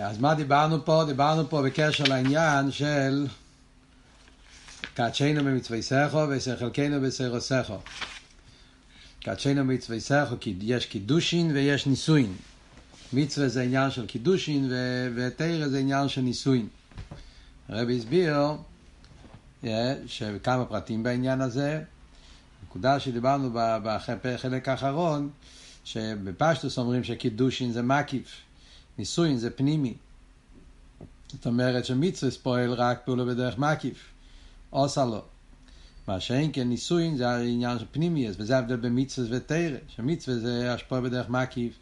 אז מה דיברנו פה? דיברנו פה בקשר לעניין של קדשנו במצווי סכו ושחלקנו בסרו סכו. קדשנו במצווי סכו, יש קידושין ויש נישואין. מצווה זה עניין של קידושין ותרא זה עניין של נישואין. הרבי הסביר yeah, שכמה פרטים בעניין הזה. נקודה שדיברנו בחלק האחרון, שבפשטוס אומרים שקידושין זה מקיף. נישואין זה פנימי. זאת אומרת שמצווה פועל רק פעולה בדרך מקיף. עושה לו. מה שאין כן נישואין זה העניין של פנימיוס, וזה ההבדל בין מצווה ותרא, שמצווה זה השפוע בדרך מקיף,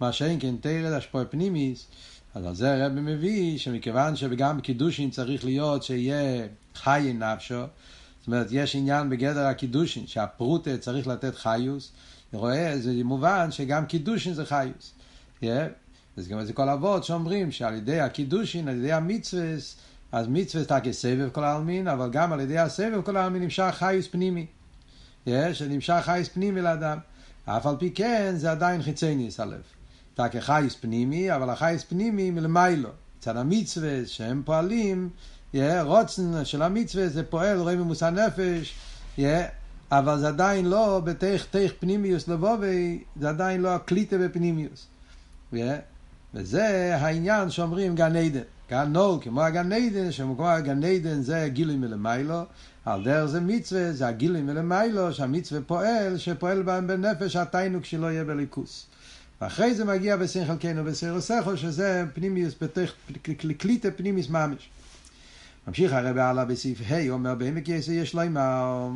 מה שאין כן תרא זה השפוע פנימיוס, אז על זה הרב מביא שמכיוון שגם בקידושין צריך להיות שיהיה חי נפשו, זאת אומרת יש עניין בגדר הקידושין, שהפרוטה צריך לתת חיוס, רואה, זה מובן שגם קידושין זה חיוס. Yeah. אז גם זה כל אבות שאומרים שעל ידי הקידושין, על ידי המצווה, אז מצווה זה כסבב כל העלמין, אבל גם על ידי הסבב כל העלמין נמשך חייס פנימי. יש, נמשך חייס פנימי לאדם. אף על פי כן זה עדיין חיצי ניס הלב. אתה כחייס פנימי, אבל החייס פנימי מלמיילו. אצל המצווה שהם פועלים, רוצן של המצווה זה פועל רואה ממוסע נפש, אבל זה עדיין לא בתך תך פנימיוס לבובי, זה עדיין לא הקליטה בפנימיוס. וזה העניין שאומרים גן עדן. גן נול, כמו הגן עדן, שמקום הגן עדן זה גילוי מלמיילו, על דרך זה מצווה, זה הגילוי מלמיילו, שהמצווה פועל, שפועל בהם בנפש התיינוק שלא יהיה בליכוס. ואחרי זה מגיע בסין חלקנו בסיר סכו, שזה פנימיוס, קליטה פנימיוס ממש. ממשיך הרב הלאה בסעיף ה', אומר בעמק יסר יש לו עם ה...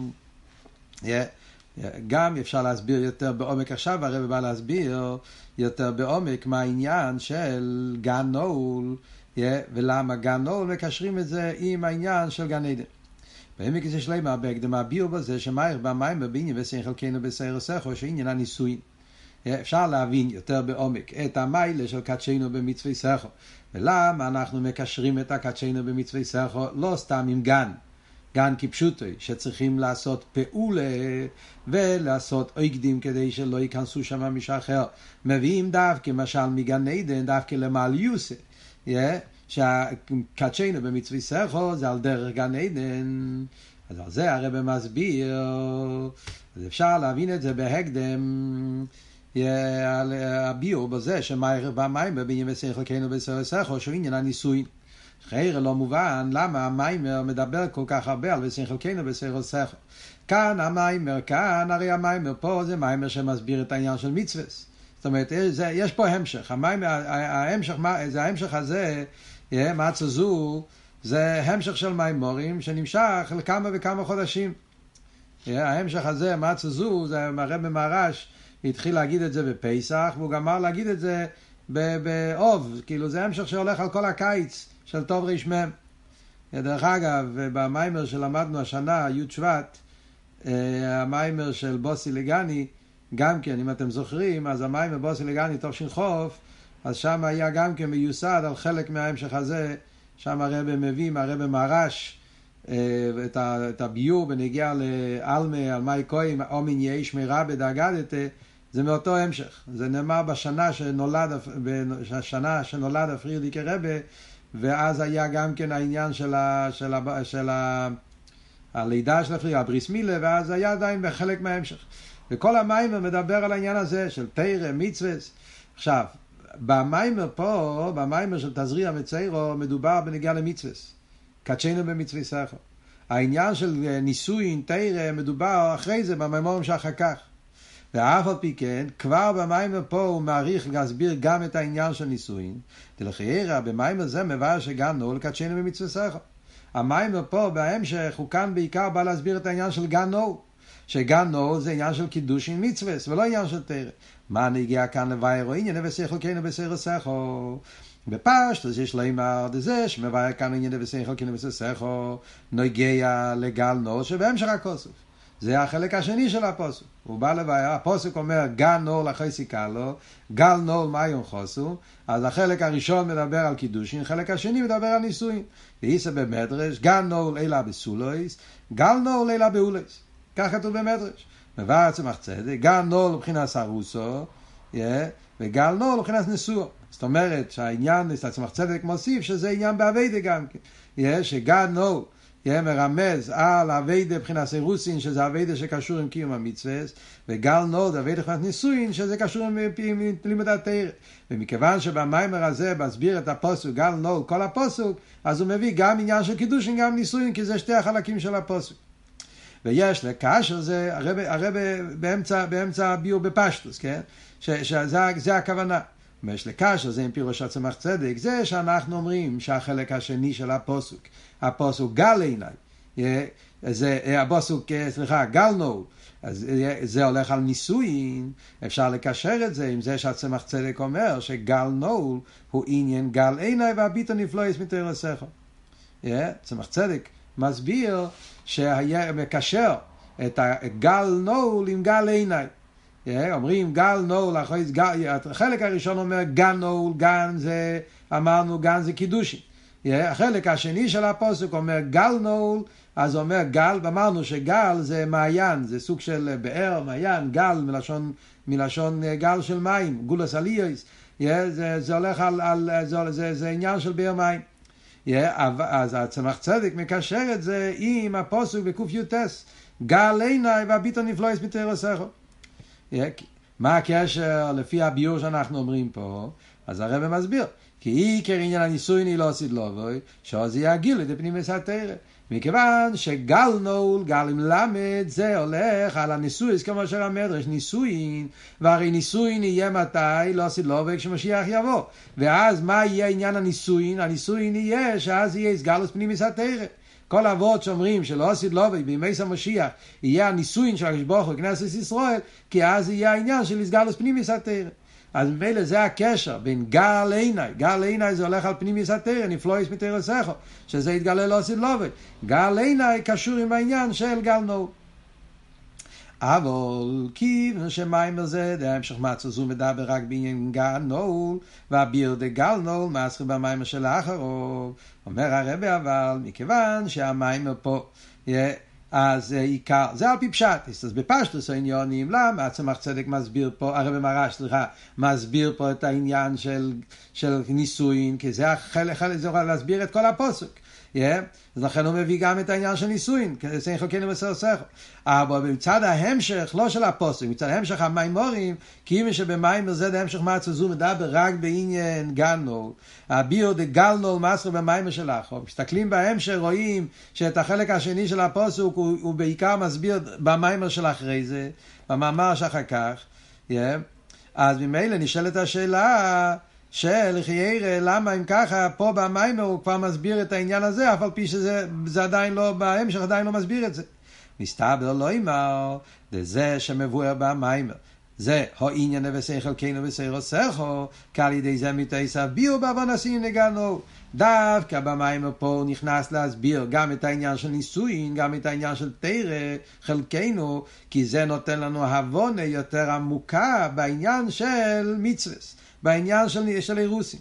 גם אפשר להסביר יותר בעומק עכשיו, הרב בא להסביר יותר בעומק מה העניין של גן נעול, ולמה גן נעול מקשרים את זה עם העניין של גן עדן. בעמק זה שלמה בהקדם הביאו בזה שמאיר במים בבניין וסין חלקנו בסייר סכו שעניין הנישואין. אפשר להבין יותר בעומק את המיילה של קדשנו במצווי סכו. ולמה אנחנו מקשרים את הקדשנו במצווי סכו לא סתם עם גן. גן כפשוטוי, שצריכים לעשות פעולה ולעשות אויקדים כדי שלא ייכנסו שם מישהו אחר. מביאים דווקא, למשל מגן עדן, דווקא למעל יוסה. Yeah, שהקדשנו במצווי סכו זה על דרך גן עדן. אז על זה הרב מסביר, אז אפשר להבין את זה בהקדם. הביאו בזה שמאיר במים בבניין ושכל כנו בסר סכו שהוא עניין הנישואין. חיירה לא מובן למה המיימר מדבר כל כך הרבה על ושכל כנו בסר סכו. כאן המיימר, כאן הרי המיימר פה זה מיימר שמסביר את העניין של מצווה. זאת אומרת, זה, יש פה המשך. המיימר, ההמשך, זה ההמשך הזה, מצה זו, זה המשך של מיימורים שנמשך לכמה וכמה חודשים. ההמשך הזה, מצה זו, זה מראה במרש, התחיל להגיד את זה בפסח, והוא גמר להגיד את זה באוב, כאילו זה המשך שהולך על כל הקיץ של טוב רמ. דרך אגב, במיימר שלמדנו השנה, י' שבט, המיימר של בוסי לגני, גם כן, אם אתם זוכרים, אז המיימר בוסי לגני טוב שנחוף, אז שם היה גם כן מיוסד על חלק מההמשך הזה, שם הרב מביא, הרב מרש, את הביור בנגיע לעלמה, על מאי כהן, אומין יש מרבה דאגדתה, זה מאותו המשך. זה נאמר בשנה שנולד, בשנה שנולד הפרידיקי רבה, ואז היה גם כן העניין של, ה, של, ה, של ה, הלידה של הפרידיקי, הבריס מילה, ואז היה עדיין בחלק מההמשך. וכל המיימר מדבר על העניין הזה של תרא, מצווה. עכשיו, במיימר פה, במיימר של תזריע מציירו, מדובר בנגיעה למצווה. קדשנו במצווה סכו. העניין של נישואין, תרא, מדובר אחרי זה, במיימורים שאחר כך. ואף על פי כן, כבר במיימר פה הוא מעריך להסביר גם את העניין של נישואין. דלחיירא, במיימר זה מבאר שגם נול קדשנו במצווה סכו. המיימר פה בהמשך הוא כאן בעיקר בא להסביר את העניין של גן נול. שגן נול זה עניין של קידוש עם מצווה, ולא עניין של תרא. מה נגיע כאן לוויירו עניין ושכל כן בסר סכו. בפשטוס יש לימר דזה שמבאר כאן עניין ושכל כן בסר סכו נוגע לגל נול שבהמשך הכוסף. זה החלק השני של הפוסק. הוא בא לבעיה, הפוסק אומר גל נור לחי סיכה לו, גל נור מיון חוסו, אז החלק הראשון מדבר על קידושין, החלק השני מדבר על נישואין. ואיסא במדרש, גל נור לילה בסולויס, גל נור לילה באולויס. כך כתוב במדרש. מבאר צמח צדק, גל נור לבחינת סרוסו, וגל נול מבחינת נשוא. זאת אומרת שהעניין, עצמך צדק מוסיף שזה עניין באביידה גם כן. שגל נול מרמז על אביידה מבחינת סירוסין, שזה אביידה שקשור עם קיום המצווה, וגל זה אביידה מבחינת נישואין, שזה קשור עם לימוד התרא. ומכיוון שבמיימר הזה מסביר את הפוסוק, גל נול, כל הפוסוק, אז הוא מביא גם עניין של קידושין, גם נישואין, כי זה שתי החלקים של הפוסוק. ויש לקשר זה, הרב, הרב באמצע, באמצע הביאו בפשטוס, כן? שזה הכוונה. ויש לקשר זה עם פירוש הצמח צדק, זה שאנחנו אומרים שהחלק השני של הפוסוק, הפוסוק גל עיניי, זה הפוסוק, סליחה, גל נו, אז זה הולך על נישואין, אפשר לקשר את זה עם זה שהצמח צדק אומר שגל נו הוא עניין גל עיניי והביטו נפלויס מתרסך. צמח צדק מסביר שהיה מקשר את הגל נול עם גל עיניי. אומרים גל נול, החלק הראשון אומר גן נול, גן זה, אמרנו גן זה קידושין. החלק השני של הפוסק אומר גל נול, אז אומר גל, ואמרנו שגל זה מעיין, זה סוג של באר, מעיין, גל מלשון, מלשון גל של מים, גולס עליוס, זה, זה הולך על, על זה, זה, זה עניין של באר מים. אז הצמח צדק מקשר את זה עם הפוסק בקי"ט, גל עיניי והביטו נפלויס בתרסכו. מה הקשר לפי הביור שאנחנו אומרים פה? אז הרב מסביר, כי עיקר עניין הנישואין היא לא עשית לו, שעוז יהיה הגיל לידי פנימיס התרא. מכיוון שגל נול, גל עם למד, זה הולך על הנישואיס, כמו שאומר המדרש, נישואין, והרי נישואין יהיה מתי, לא עשית לו, וכשמשיח יבוא. ואז מה יהיה עניין הנישואין? הנישואין יהיה שאז יהיה סגלוס פנימיס התרא. כל אבות שאומרים שלא עשית לו בימי המשיח יהיה הנישואין של הקדוש ברוך הוא כנסת ישראל, כי אז יהיה העניין של סגלוס פנימיס התרא. אז ממילא זה הקשר בין גל עיניי, גל עיניי זה הולך על פנימיס התרא, נפלויס מתרסכו, שזה יתגלה לא עשית לובד. גל עיניי קשור עם העניין של גל נו. אבל כיוון הזה, זה המשך מצו זו מדבר רק בעניין גל נול, והביר דה גל נול, מסחר במים של האחרוב. אומר הרבי אבל, מכיוון שהמים פה, אז עיקר, זה על פי פשט, אז בפשטוס העניונים, למה הצמח צדק מסביר פה, הרבי מרש, סליחה, מסביר פה את העניין של, של נישואין, כי זה החלק, זה יכול להסביר את כל הפוסק. אז לכן הוא מביא גם את העניין של נישואין, כי זה חלקנו בסר סכו. אבל מצד ההמשך, לא של הפוסק, מצד ההמשך המימורים, כי אם שבמיימר זה ההמשך מעצו זו מדבר רק בעניין גלנול, דה גלנול מסר במיימר של אחו. מסתכלים בהמשך, רואים שאת החלק השני של הפוסק הוא, הוא בעיקר מסביר במיימר של אחרי זה, במאמר שאחר כך. Yeah. אז ממילא נשאלת השאלה, שלחיירא, למה אם ככה, פה במיימר הוא כבר מסביר את העניין הזה, אף על פי שזה עדיין לא, בהמשך עדיין לא מסביר את זה. מסתבר לא אמר, זה שמבואר במיימר. זה העניין וסי חלקנו וסי רוסכו, כעל ידי זה מתייסף ביו בעוונוסין נגענו. דווקא במיימר פה הוא נכנס להסביר גם את העניין של נישואין, גם את העניין של תרא, חלקנו, כי זה נותן לנו הבונה יותר עמוקה בעניין של מצווה. בעניין של, של אירוסין.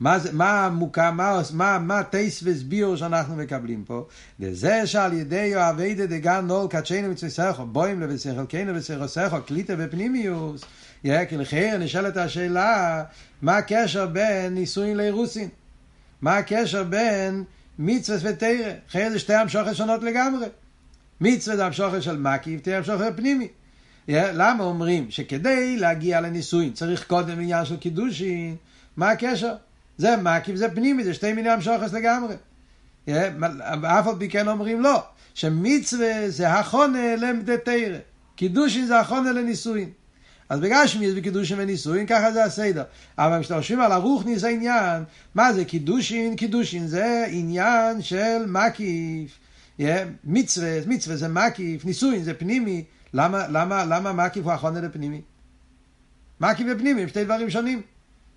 מה, מה המוקה, מה, מה, מה טייס וסביר שאנחנו מקבלים פה? וזה שעל ידי אוהבי דגן נול קדשנו מצווה בוים לבשכלכנו וסכו קליטה ופנימיוס. כי לכן נשאלת השאלה, מה הקשר בין נישואין לאירוסין? מה הקשר בין מצווה ותרא? אחרי זה שתי המשוכות שונות לגמרי. מצווה זה המשוכת של מקיף, תרא המשוכת פנימי. למה אומרים שכדי להגיע לנישואין צריך קודם עניין של קידושין? מה הקשר? זה מקיף, זה פנימי, זה שתי מיני המשוכס לגמרי. אף על פי כן אומרים לא, שמצווה זה החונה למדי תרא. קידושין זה החונה לנישואין. אז בגלל יש בקידושין ונישואין, ככה זה הסדר. אבל חושבים על הרוחני זה עניין, מה זה קידושין? קידושין זה עניין של מקיף. מצווה, מצווה זה מקיף, נישואין זה פנימי. למה, למה, למה מקיף הוא החונה לפנימי? מקיף ופנימי הם שתי דברים שונים.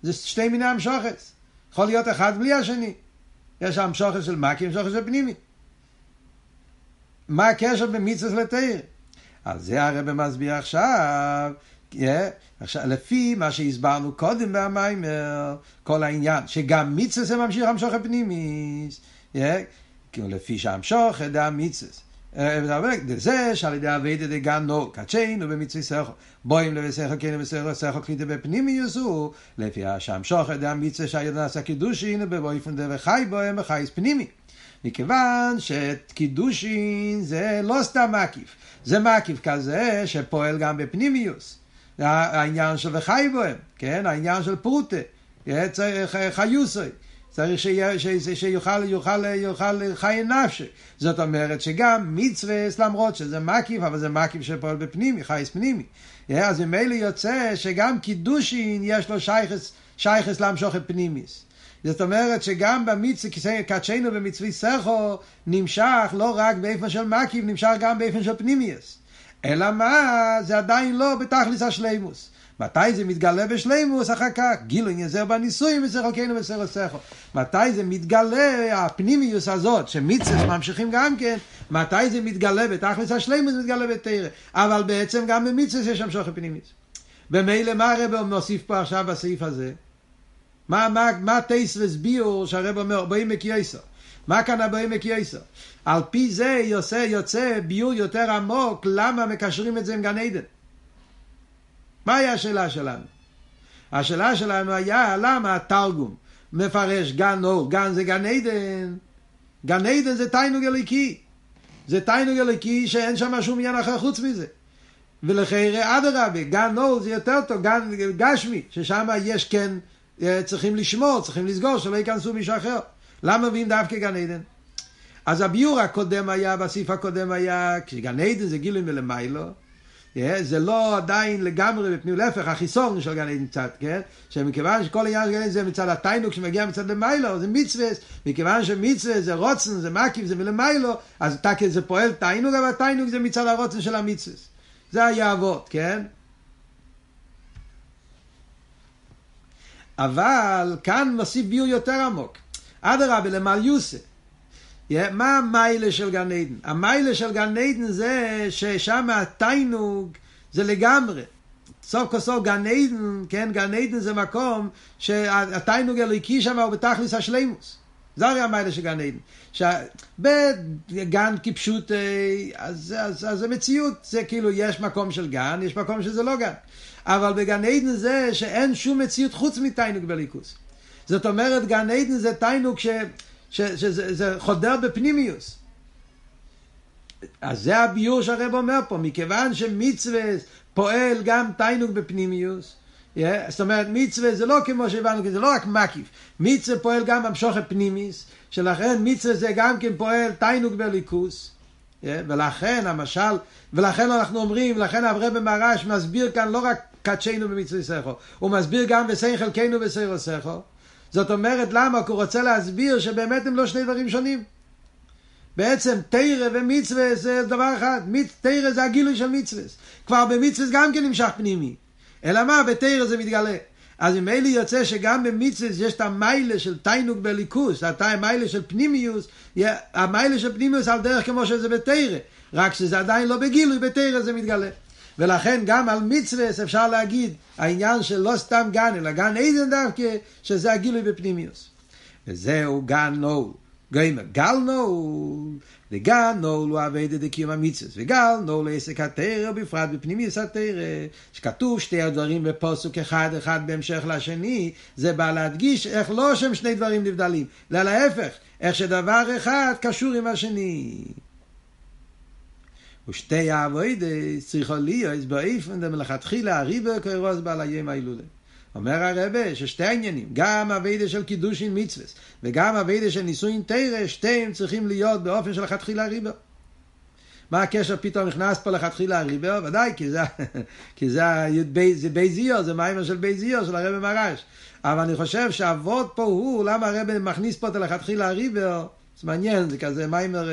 זה שתי מיני המשוכס. יכול להיות אחד בלי השני. יש המשוכס של מקיף ומשוכס של פנימי. מה הקשר בין מצווה לתאיר? אז זה הרב מסביר עכשיו, yeah, עכשיו, לפי מה שהסברנו קודם במיימר, כל העניין, שגם מצווה זה ממשיך המשוך הפנימי, yeah, לפי שהמשוך זה המצווה. זה שעל ידי אביידה דגנו קדשנו במצווי סכו בואים לבסכו כן ובסכו סכו קליטה בפנימיוס הוא לפי השמשוך ידי המצווה שהידע נעשה קידושין בבויפן דה וחי בוהם וחייס פנימי. מכיוון שקידושין זה לא סתם מקיף זה מקיף כזה שפועל גם בפנימיוס העניין של וחי בוהם כן? העניין של פרוטה חיוסוי צריך שיה, ש, ש, שיוכל יוכל, יוכל חי נפשי. זאת אומרת שגם מצווה, למרות שזה מקיף, אבל זה מקיף שפועל בפנימי, חייס פנימי. אז ממילא יוצא שגם קידושין יש לו שייכס, שייכס להמשוך את פנימיס. זאת אומרת שגם במצווה, קדשנו במצווי סכו, נמשך לא רק באיפן של מקיף, נמשך גם באיפן של פנימיוס. אלא מה, זה עדיין לא בתכלס השלימוס. מתי זה מתגלה בשלימוס אחר כך? גילו נזר בניסויים וסך אלוקינו וסר הסכו. מתי זה מתגלה הפנימיוס הזאת, שמיצס ממשיכים גם כן, מתי זה מתגלה בתכלס השלימוס מתגלה בתרא. אבל בעצם גם במיצס יש שם שוכר פנימיוס. במילא מה הרב מוסיף פה עכשיו בסעיף הזה? מה, מה, מה טייסרס ביור שהרב אומר, באים מקייסו? מה כאן הבאים מקייסו? על פי זה יוצא, יוצא ביור יותר עמוק, למה מקשרים את זה עם גן עדן? מה היה השאלה שלנו? השאלה שלנו היה למה התרגום מפרש גן אור, גן זה גן עדן, גן עדן זה תיינוג אליקי, זה תיינוג אליקי שאין שם שום עניין אחר חוץ מזה. ולחירי אדרבה, גן אור זה יותר טוב, גן גשמי, ששם יש כן, אה, צריכים לשמור, צריכים לסגור, שלא ייכנסו מישהו אחר. למה מביאים דווקא גן עדן? אז הביור הקודם היה, בסעיף הקודם היה, כשגן עדן זה גילוי מלמיילו, זה לא עדיין לגמרי בפנים, להפך, החיסון של גן עדן קצת, כן? שמכיוון שכל העניין של גן עדן זה מצד התיינוק שמגיע מצד למיילו, זה מצווה, מכיוון שמצווה זה רוצן, זה מקיף, זה מלמיילו, אז תקל זה פועל תיינוק, אבל תיינוק זה מצד הרוצן של המצווה. זה היה אבות, כן? אבל כאן מוסיף ביור יותר עמוק. אדרבה, למעל יוסף. מה המיילה של גן עדן? המיילה של גן עדן זה ששם התיינוג זה לגמרי. סוף כל סוף גן עדן, כן, גן עדן זה מקום שהתיינוג אלוהיקי שם הוא בתכלס השלימוס. זה הרי המיילה של גן עדן. בגן כפשוט, אז, אז, אז זה מציאות, זה כאילו יש מקום של גן, יש מקום שזה לא גן. אבל בגן עדן זה שאין שום מציאות חוץ מתיינוג בליכוס. זאת אומרת, גן עדן זה תיינוג ש... שזה חודר בפנימיוס. אז זה הביור שהרב אומר פה, מכיוון שמצווה פועל גם תיינוג בפנימיוס, yeah, זאת אומרת מצווה זה לא כמו שהבנו, זה לא רק מקיף, מצווה פועל גם במשוך הפנימיס, שלכן מצווה זה גם כן פועל תיינוג בליכוס, yeah, ולכן המשל, ולכן אנחנו אומרים, לכן הרב מרש מסביר כאן לא רק קדשנו במצווה סכו, הוא מסביר גם בסי חלקנו בסי סכו, זאת אומרת, למה? כי הוא רוצה להסביר שבאמת הם לא שני דברים שונים. בעצם תרא ומצווה זה דבר אחד, תרא זה הגילוי של מצווה. כבר במצווה גם כן נמשך פנימי. אלא מה? בתרא זה מתגלה. אז ממילא יוצא שגם במצווה יש את המיילה של תיינוג בליכוס, המיילה של פנימיוס, המיילה של פנימיוס על דרך כמו שזה בתרא, רק שזה עדיין לא בגילוי, בתרא זה מתגלה. ולכן גם על מצווה אפשר להגיד העניין של לא סתם גן, אלא גן עדן דווקא, שזה הגילוי בפנימיוס. וזהו גן נול. גיימר, גל נול, וגל נול הוא אביידה דקיום המצווה, וגל נול עסק התרא, בפרט בפנימיוס התרא, שכתוב שתי הדברים בפוסוק אחד אחד בהמשך לשני, זה בא להדגיש איך לא שהם שני דברים נבדלים, אלא להפך, איך שדבר אחד קשור עם השני. ושתי האבוידס צריכו להיות באיפן דמלכתחילה הריבר כרוס בעל היום ההילולה. אומר הרבה ששתי העניינים, גם אביידה של קידושין מצווה וגם אביידה של נישואין תרא, שתיהם צריכים להיות באופן של לכתחילה ריבר. מה הקשר פתאום נכנס פה לכתחילה הריבר? ודאי, כי זה, כי זה, זה בי זיו, זה מיימר של בי זיו, של הרבי מרש. אבל אני חושב שהאבות פה הוא, למה הרבי מכניס פה את לכתחילה הריבר? זה מעניין, זה כזה מיימר...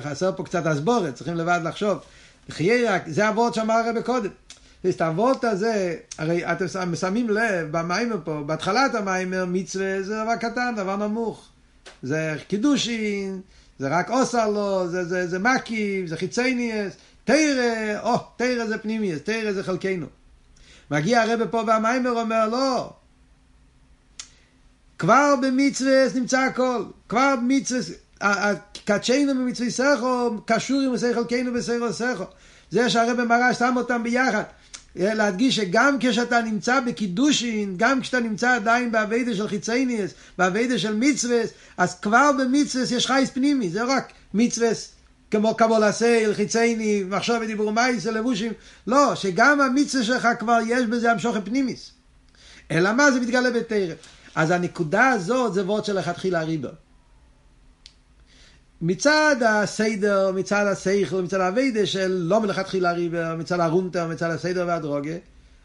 חסר פה קצת הסבורת, צריכים לבד לחשוב. זה הוורד שאמר הרב קודם. את הוורד הזה, הרי אתם שמים לב במיימר פה, בהתחלת המיימר מצווה זה דבר קטן, דבר נמוך. זה קידושין, זה רק עושה לו, זה, זה, זה מקיף, זה חיצייניאס, תרא, או, תרא זה פנימיאס, תרא זה חלקנו. מגיע הרב פה במיימר אומר, לא, כבר במצווה נמצא הכל, כבר במצווה קדשנו במצווי סכו, קשור עם שכל קנו בסכו סכו. זה שהרבא מרש שם אותם ביחד. להדגיש שגם כשאתה נמצא בקידושין, גם כשאתה נמצא עדיין באביידה של חיצייניאס, באביידה של מצווס, אז כבר במצווס יש חייס פנימי, זה רק מצווס כמו קבול הסייל, חיצייני, מחשוב ודיבור מייס, לבושים, לא, שגם המצווה שלך כבר יש בזה המשוכן פנימיס. אלא מה זה מתגלה בתרם. אז הנקודה הזאת זה וורט שלכתחילה אריבער. מצד הסדר, מצד השכל, מצד העבודה של לא מלכתחילה אריבער, מצד ה ארונטער, מצד הסדר והדרגה,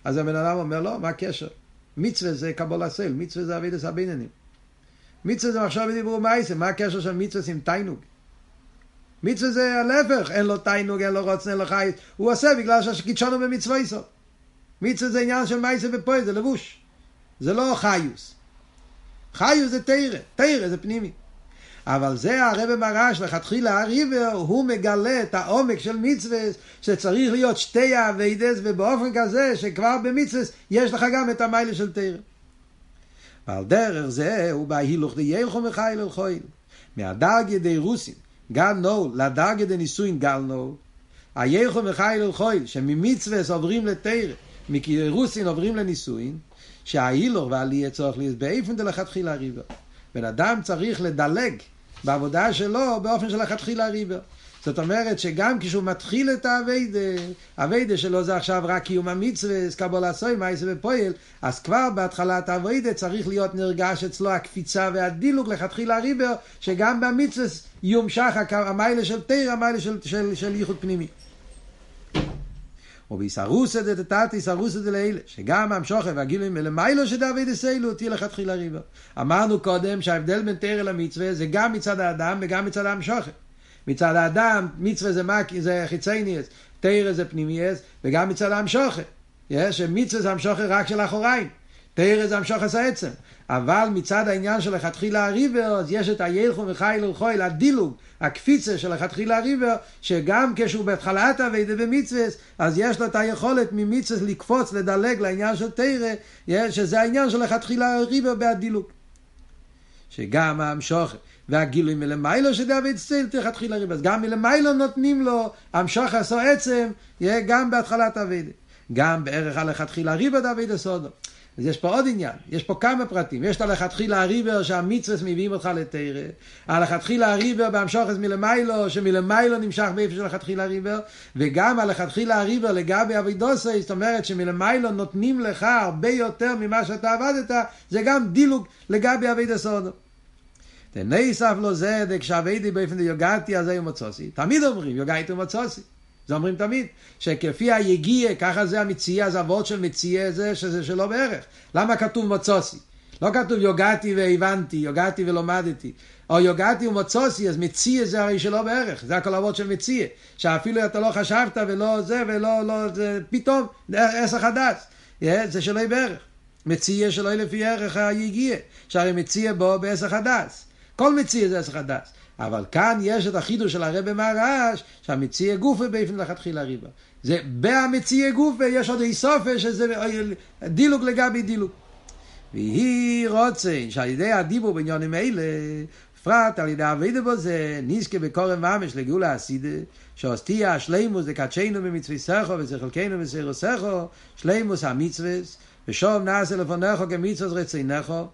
אז הבן אדם אומר לא, מה הקשר? מצווה זה קבלת עול, מצווה זה עבודת הבינונים. מצווה זה מחשבה ודיבור מעשה, מה הקשר של מצווה עם תענוג? מצווה זה להיפך, אין לו תענוג, אין לו רצון, אין לו חיות. הוא עושה בגלל שקידשנו במצוותיו. מצווה זה עניין של מייסה ופועל, זה לבוש. זה לא חיוס. חיוס זה תרא, תרא זה פנימי. אבל זה הרב מרש, לכתחילה הריבר, הוא מגלה את העומק של מצווה, שצריך להיות שתי אביידס, ובאופן כזה שכבר במצווה יש לך גם את המיילה של תרא. ועל דרך זה הוא בהילוך דייכו מחייל אל חויל. מהדרג ידי רוסים, גל נו, לדרג ידי נישואין גל נו, הייכו מחייל אל חויל, שממצווה עוברים לתרא, מקירוסין עוברים לנישואין, שההילוך והעלייה צורך להיות באיפן דלכתחילה ריבר. בן אדם צריך לדלג בעבודה שלו באופן של לכתחילה ריבר. זאת אומרת שגם כשהוא מתחיל את האביידה, האביידה שלו זה עכשיו רק קיום המצווה, קבול הסוי, מייסה ופועל, אז כבר בהתחלת האביידה צריך להיות נרגש אצלו הקפיצה והדילוג לכתחילה ריבר, שגם במצווה יומשך המיילה של תיר, המיילה של, של, של ייחוד פנימי. ובישרוסא דתתתי סרוסא דלילה, שגם המשוכן והגילויים מלמיילו שדוד יסיילו תהיה לכתחילה ריבה. אמרנו קודם שההבדל בין תרא למצווה זה גם מצד האדם וגם מצד המשוכן. מצד האדם, מצווה זה, מק, זה חיצייניאס, תרא זה פנימייס, וגם מצד המשוכן. יש מצווה זה המשוכן רק של אחוריים. תרא זה המשוכס העצם. אבל מצד העניין של לכתחילה הריבר, אז יש את הילכו וחיל ולחויל, הדילוג, הקפיצה של לכתחילה הריבר, שגם כשהוא בהתחלת אביידה במצווה, אז יש לו את היכולת ממצווה לקפוץ, לדלג לעניין של תרא, שזה העניין של לכתחילה הריבר בהדילוג. שגם המשוך והגילוי מלמיילו שדוד סטיל תכתחילה הריבר, אז גם מלמיילו נותנים לו המשוך עשו עצם, יהיה גם בהתחלת אביידה. גם בערך הלכתחילה ריבר דוד הסודו. אז יש פה עוד עניין, יש פה כמה פרטים. יש את הלכתחילה הריבר שהמצווה מביאים אותך לתרא, הלכתחילה הריבר בהמשוכס מלמיילו, שמלמיילו נמשך באיפה של הלכתחילה הריבר, וגם הלכתחילה הריבר לגבי אבידוסי, זאת אומרת שמלמיילו נותנים לך הרבה יותר ממה שאתה עבדת, זה גם דילוג לגבי אבידוסודו. תנסף לו זה, דקשאביידי באופן דיוגתי, אז היו מוצוסי. תמיד אומרים, יוגייתי ומצוסי. זה אומרים תמיד, שכפי היגיע, ככה זה המציע, זה אבות של מציע זה, שזה שלא בערך. למה כתוב מוצוסי? לא כתוב יוגעתי והבנתי, יוגעתי ולומדתי. או יוגעתי ומוצוסי, אז מציע זה הרי שלא בערך. זה הכל אבות של מציע. שאפילו אתה לא חשבת ולא זה ולא, לא, זה פתאום, עסק חדש. זה שלא בערך. מציע שלא לפי ערך היגיע. שהרי מציע בו בעסק חדש. כל מציע זה עסק חדש. אבל כאן יש את החידוש של הרבי מהרעש, שהמציע גופה באופן לכתחילה ריבה. זה בהמציע גופה יש עוד איסופה שזה דילוג לגבי דילוג. והיא רוצה שעל ידי הדיבור בעניונים אלה, פרט על ידי אבידה בו זה נזכה בקורם ממש לגאולה הסידה, שעוסתיה השלימוס דקדשנו במצווי סכו וזה חלקנו בסירו סכו, שלימוס המצווס, ושוב נעשה לפונכו כמצווס רצינכו,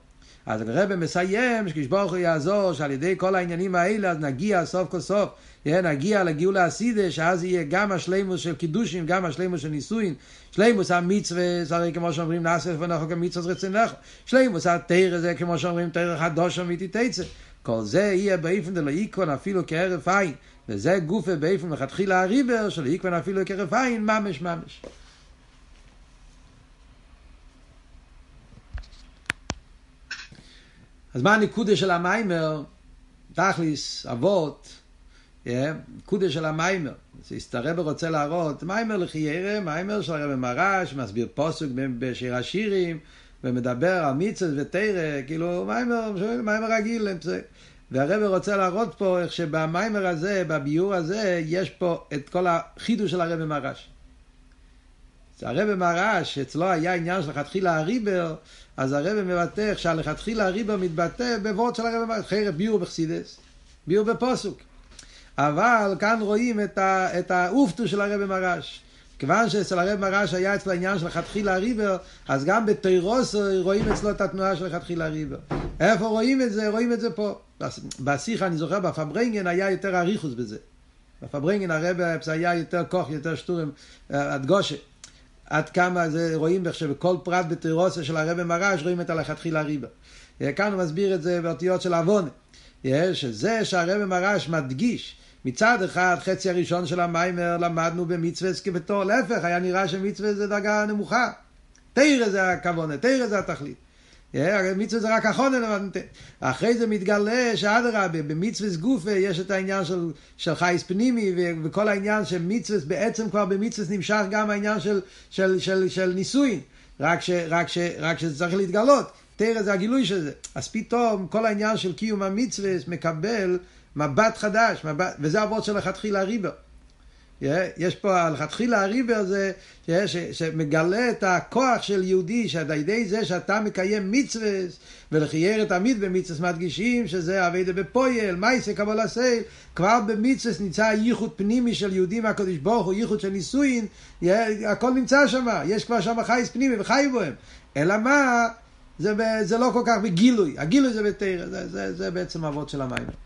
אז הרב מסיים, שכשברוך הוא יעזור, שעל ידי כל העניינים האלה, אז נגיע סוף כל סוף, נגיע לגאולה הסידה, שאז יהיה גם השלימוס של קידושים, גם השלימוס של נישואין, שלימוס המצווה, הרי כמו שאומרים, נעשה לפניך כמצווה רצינך, שלימוס התרא זה כמו שאומרים, תרא חדוש אמיתי תצא. כל זה יהיה באיפן דלא איקון אפילו כהרף עין, וזה גופה באיפן לכתחילה הריבר, של איקון אפילו כהרף עין, ממש ממש. אז מה הנקודה של המיימר? תכליס, אבות, נקודה של המיימר. הרב רוצה להראות, מיימר לחיירה, מיימר של הרב מרש, מסביר פוסק בשיר השירים, ומדבר על מיצס ותרא, כאילו מיימר, מיימר רגיל. והרב רוצה להראות פה איך שבמיימר הזה, בביור הזה, יש פה את כל החידוש של הרב מרש. הרב מרש, אצלו היה עניין של לכתחילה הריבר, אז הרב מבטא איך שהלכתחילה הריבר מתבטא בוורד של הרב מרש, חרב ביור בחסידס. ביור בפוסוק. אבל כאן רואים את האופטו של הרב מרש. כיוון שאצל הרב מרש היה אצלו העניין של לכתחילה ריבר, אז גם בתוירוס רואים אצלו את התנועה של לכתחילה ריבר. איפה רואים את זה? רואים את זה פה. בשיחה, אני זוכר, בפברנגן היה יותר אריכוס בזה. בפברנגן הרב היה יותר כוח, יותר שטורים, הדגושה. עד כמה זה רואים איך שבכל פרט בתירוסה של הרב מרש רואים את הלכתחילה ריבה. כאן הוא מסביר את זה באותיות של עוונה. שזה שהרב מרש מדגיש מצד אחד חצי הראשון של המיימר למדנו במצווה כבתור, להפך היה נראה שמצווה זה דרגה נמוכה. תרא זה הכוונה, תרא זה התכלית. מצווה זה רק החונן, אחרי זה מתגלה שאדרבה, במצווה גופה יש את העניין של, של חייס פנימי וכל העניין של מצווה, בעצם כבר במצווה נמשך גם העניין של, של, של, של נישואין, רק, ש, רק, ש, רק שזה צריך להתגלות, תרא זה הגילוי של זה. אז פתאום כל העניין של קיום המצווה מקבל מבט חדש, מבט, וזה אבות של לכתחילה ריבר. יש פה לכתחילה הריבר זה ש, שמגלה את הכוח של יהודי, שעל ידי זה שאתה מקיים מצווה ולחייר את עמית במצווה מדגישים שזה אביידה בפויל, מייסה קבול הסייל, כבר במצווה נמצא ייחוד פנימי של יהודי מהקדוש ברוך הוא, ייחוד של נישואין, הכל נמצא שם, יש כבר שם חייס פנימי וחי בהם. אלא מה, זה, זה לא כל כך בגילוי, הגילוי זה בתרא, זה, זה, זה בעצם אבות של המים.